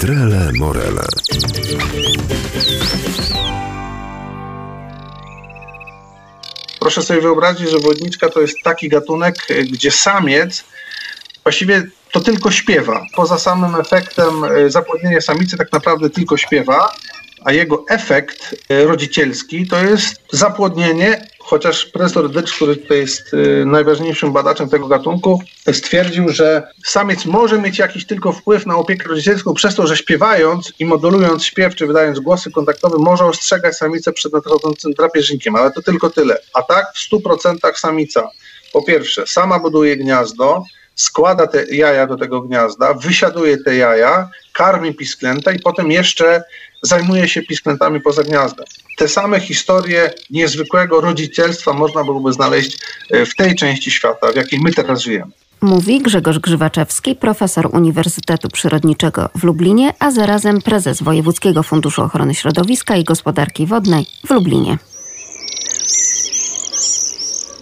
Trele Morele. Proszę sobie wyobrazić, że wodniczka to jest taki gatunek, gdzie samiec właściwie to tylko śpiewa. Poza samym efektem e, zapłodnienia samicy tak naprawdę tylko śpiewa, a jego efekt e, rodzicielski to jest zapłodnienie, chociaż profesor Dycz, który tutaj jest e, najważniejszym badaczem tego gatunku, stwierdził, że samiec może mieć jakiś tylko wpływ na opiekę rodzicielską przez to, że śpiewając i modulując śpiew, czy wydając głosy kontaktowe, może ostrzegać samicę przed nadchodzącym drapieżnikiem, ale to tylko tyle. A tak w 100% samica. Po pierwsze sama buduje gniazdo, składa te jaja do tego gniazda, wysiaduje te jaja, karmi pisklęta i potem jeszcze zajmuje się pisklętami poza gniazdem. Te same historie niezwykłego rodzicielstwa można byłoby znaleźć e, w tej części świata, w jakiej my teraz żyjemy. Mówi Grzegorz Grzywaczewski, profesor Uniwersytetu Przyrodniczego w Lublinie, a zarazem prezes Wojewódzkiego Funduszu Ochrony Środowiska i Gospodarki Wodnej w Lublinie.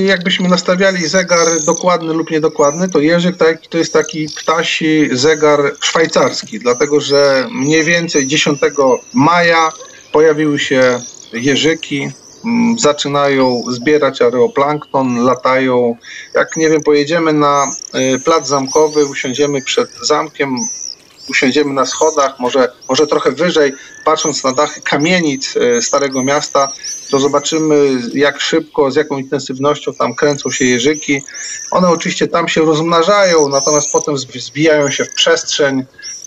Jakbyśmy nastawiali zegar dokładny lub niedokładny, to Jerzyk to jest taki ptasi zegar szwajcarski, dlatego że mniej więcej 10 maja pojawiły się jeżyki, mm, zaczynają zbierać areoplankton, latają. Jak nie wiem, pojedziemy na y, plac zamkowy, usiądziemy przed zamkiem, usiądziemy na schodach, może, może trochę wyżej, patrząc na dachy kamienic y, Starego Miasta, to zobaczymy, jak szybko, z jaką intensywnością tam kręcą się jeżyki. One oczywiście tam się rozmnażają, natomiast potem zbijają się w przestrzeń,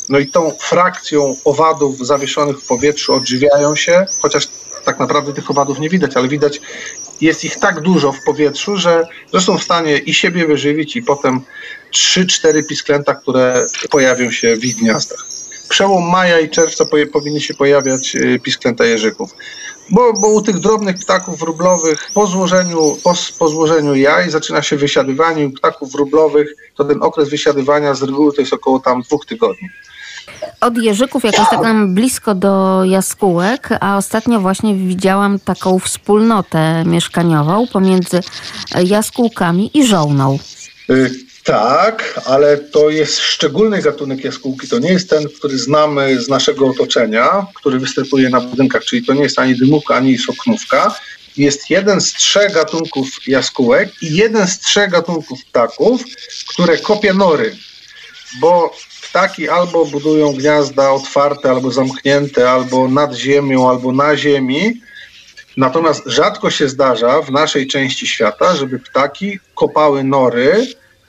no i tą frakcją owadów zawieszonych w powietrzu odżywiają się, chociaż tak naprawdę tych owadów nie widać, ale widać, jest ich tak dużo w powietrzu, że, że są w stanie i siebie wyżywić, i potem 3-4 pisklęta, które pojawią się w ich gniazdach. Przełom maja i czerwca powinny się pojawiać y, pisklęta jeżyków. Bo, bo u tych drobnych ptaków wróblowych po złożeniu, po, po złożeniu jaj zaczyna się wysiadywanie. U ptaków wróblowych to ten okres wysiadywania z reguły to jest około tam dwóch tygodni. Od jeżyków jakoś tak nam blisko do jaskółek, a ostatnio właśnie widziałam taką wspólnotę mieszkaniową pomiędzy jaskółkami i żołną. Y, tak, ale to jest szczególny gatunek jaskółki. To nie jest ten, który znamy z naszego otoczenia, który występuje na budynkach, czyli to nie jest ani dymówka, ani soknówka. Jest jeden z trzech gatunków jaskółek i jeden z trzech gatunków ptaków, które kopie nory, bo ptaki albo budują gniazda otwarte, albo zamknięte, albo nad ziemią, albo na ziemi. Natomiast rzadko się zdarza w naszej części świata, żeby ptaki kopały nory,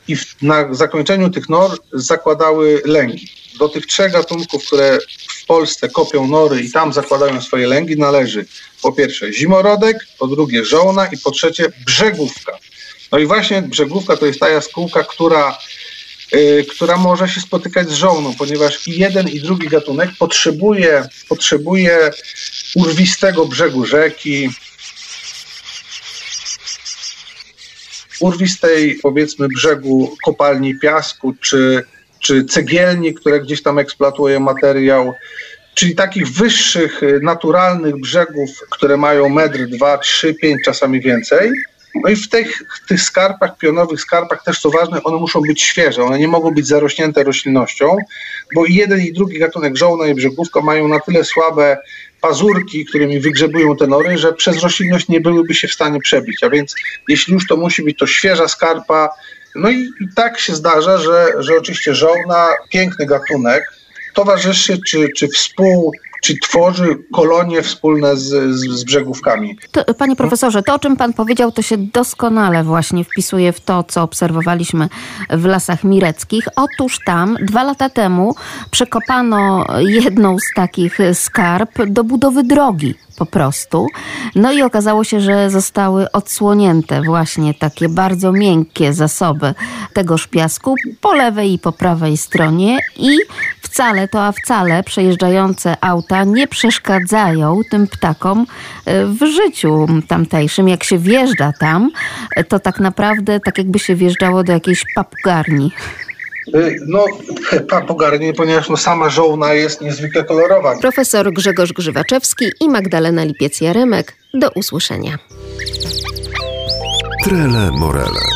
i w, na zakończeniu tych nor zakładały lęgi. Do tych trzech gatunków, które w Polsce kopią nory i tam zakładają swoje lęgi, należy po pierwsze zimorodek, po drugie żołna i po trzecie brzegówka. No i właśnie brzegówka to jest ta jaskółka, która, która może się spotykać z żołną, ponieważ i jeden i drugi gatunek potrzebuje, potrzebuje urwistego brzegu rzeki, urwistej, powiedzmy, brzegu kopalni piasku, czy, czy cegielni, które gdzieś tam eksploatują materiał, czyli takich wyższych, y, naturalnych brzegów, które mają metr, dwa, trzy, pięć, czasami więcej. No i w tych, tych skarpach, pionowych skarpach też co ważne, one muszą być świeże, one nie mogą być zarośnięte roślinnością, bo i jeden i drugi gatunek żołna i brzegówka mają na tyle słabe pazurki, którymi wygrzebują te nory, że przez roślinność nie byłyby się w stanie przebić. A więc jeśli już to musi być to świeża skarpa, no i, i tak się zdarza, że, że oczywiście żołna, piękny gatunek, towarzyszy czy, czy współ czy tworzy kolonie wspólne z, z, z brzegówkami. To, panie profesorze, to o czym pan powiedział, to się doskonale właśnie wpisuje w to, co obserwowaliśmy w lasach mireckich. Otóż tam dwa lata temu przekopano jedną z takich skarb do budowy drogi po prostu. No i okazało się, że zostały odsłonięte właśnie takie bardzo miękkie zasoby tegoż piasku po lewej i po prawej stronie i wcale to, a wcale przejeżdżające auta nie przeszkadzają tym ptakom e, w życiu tamtejszym. Jak się wjeżdża tam, to tak naprawdę tak jakby się wjeżdżało do jakiejś papugarni. Y, no, papugarnie, ponieważ no, sama żołna jest niezwykle kolorowa. Profesor Grzegorz Grzywaczewski i Magdalena Lipiec-Jaremek. Do usłyszenia. Trele Morele.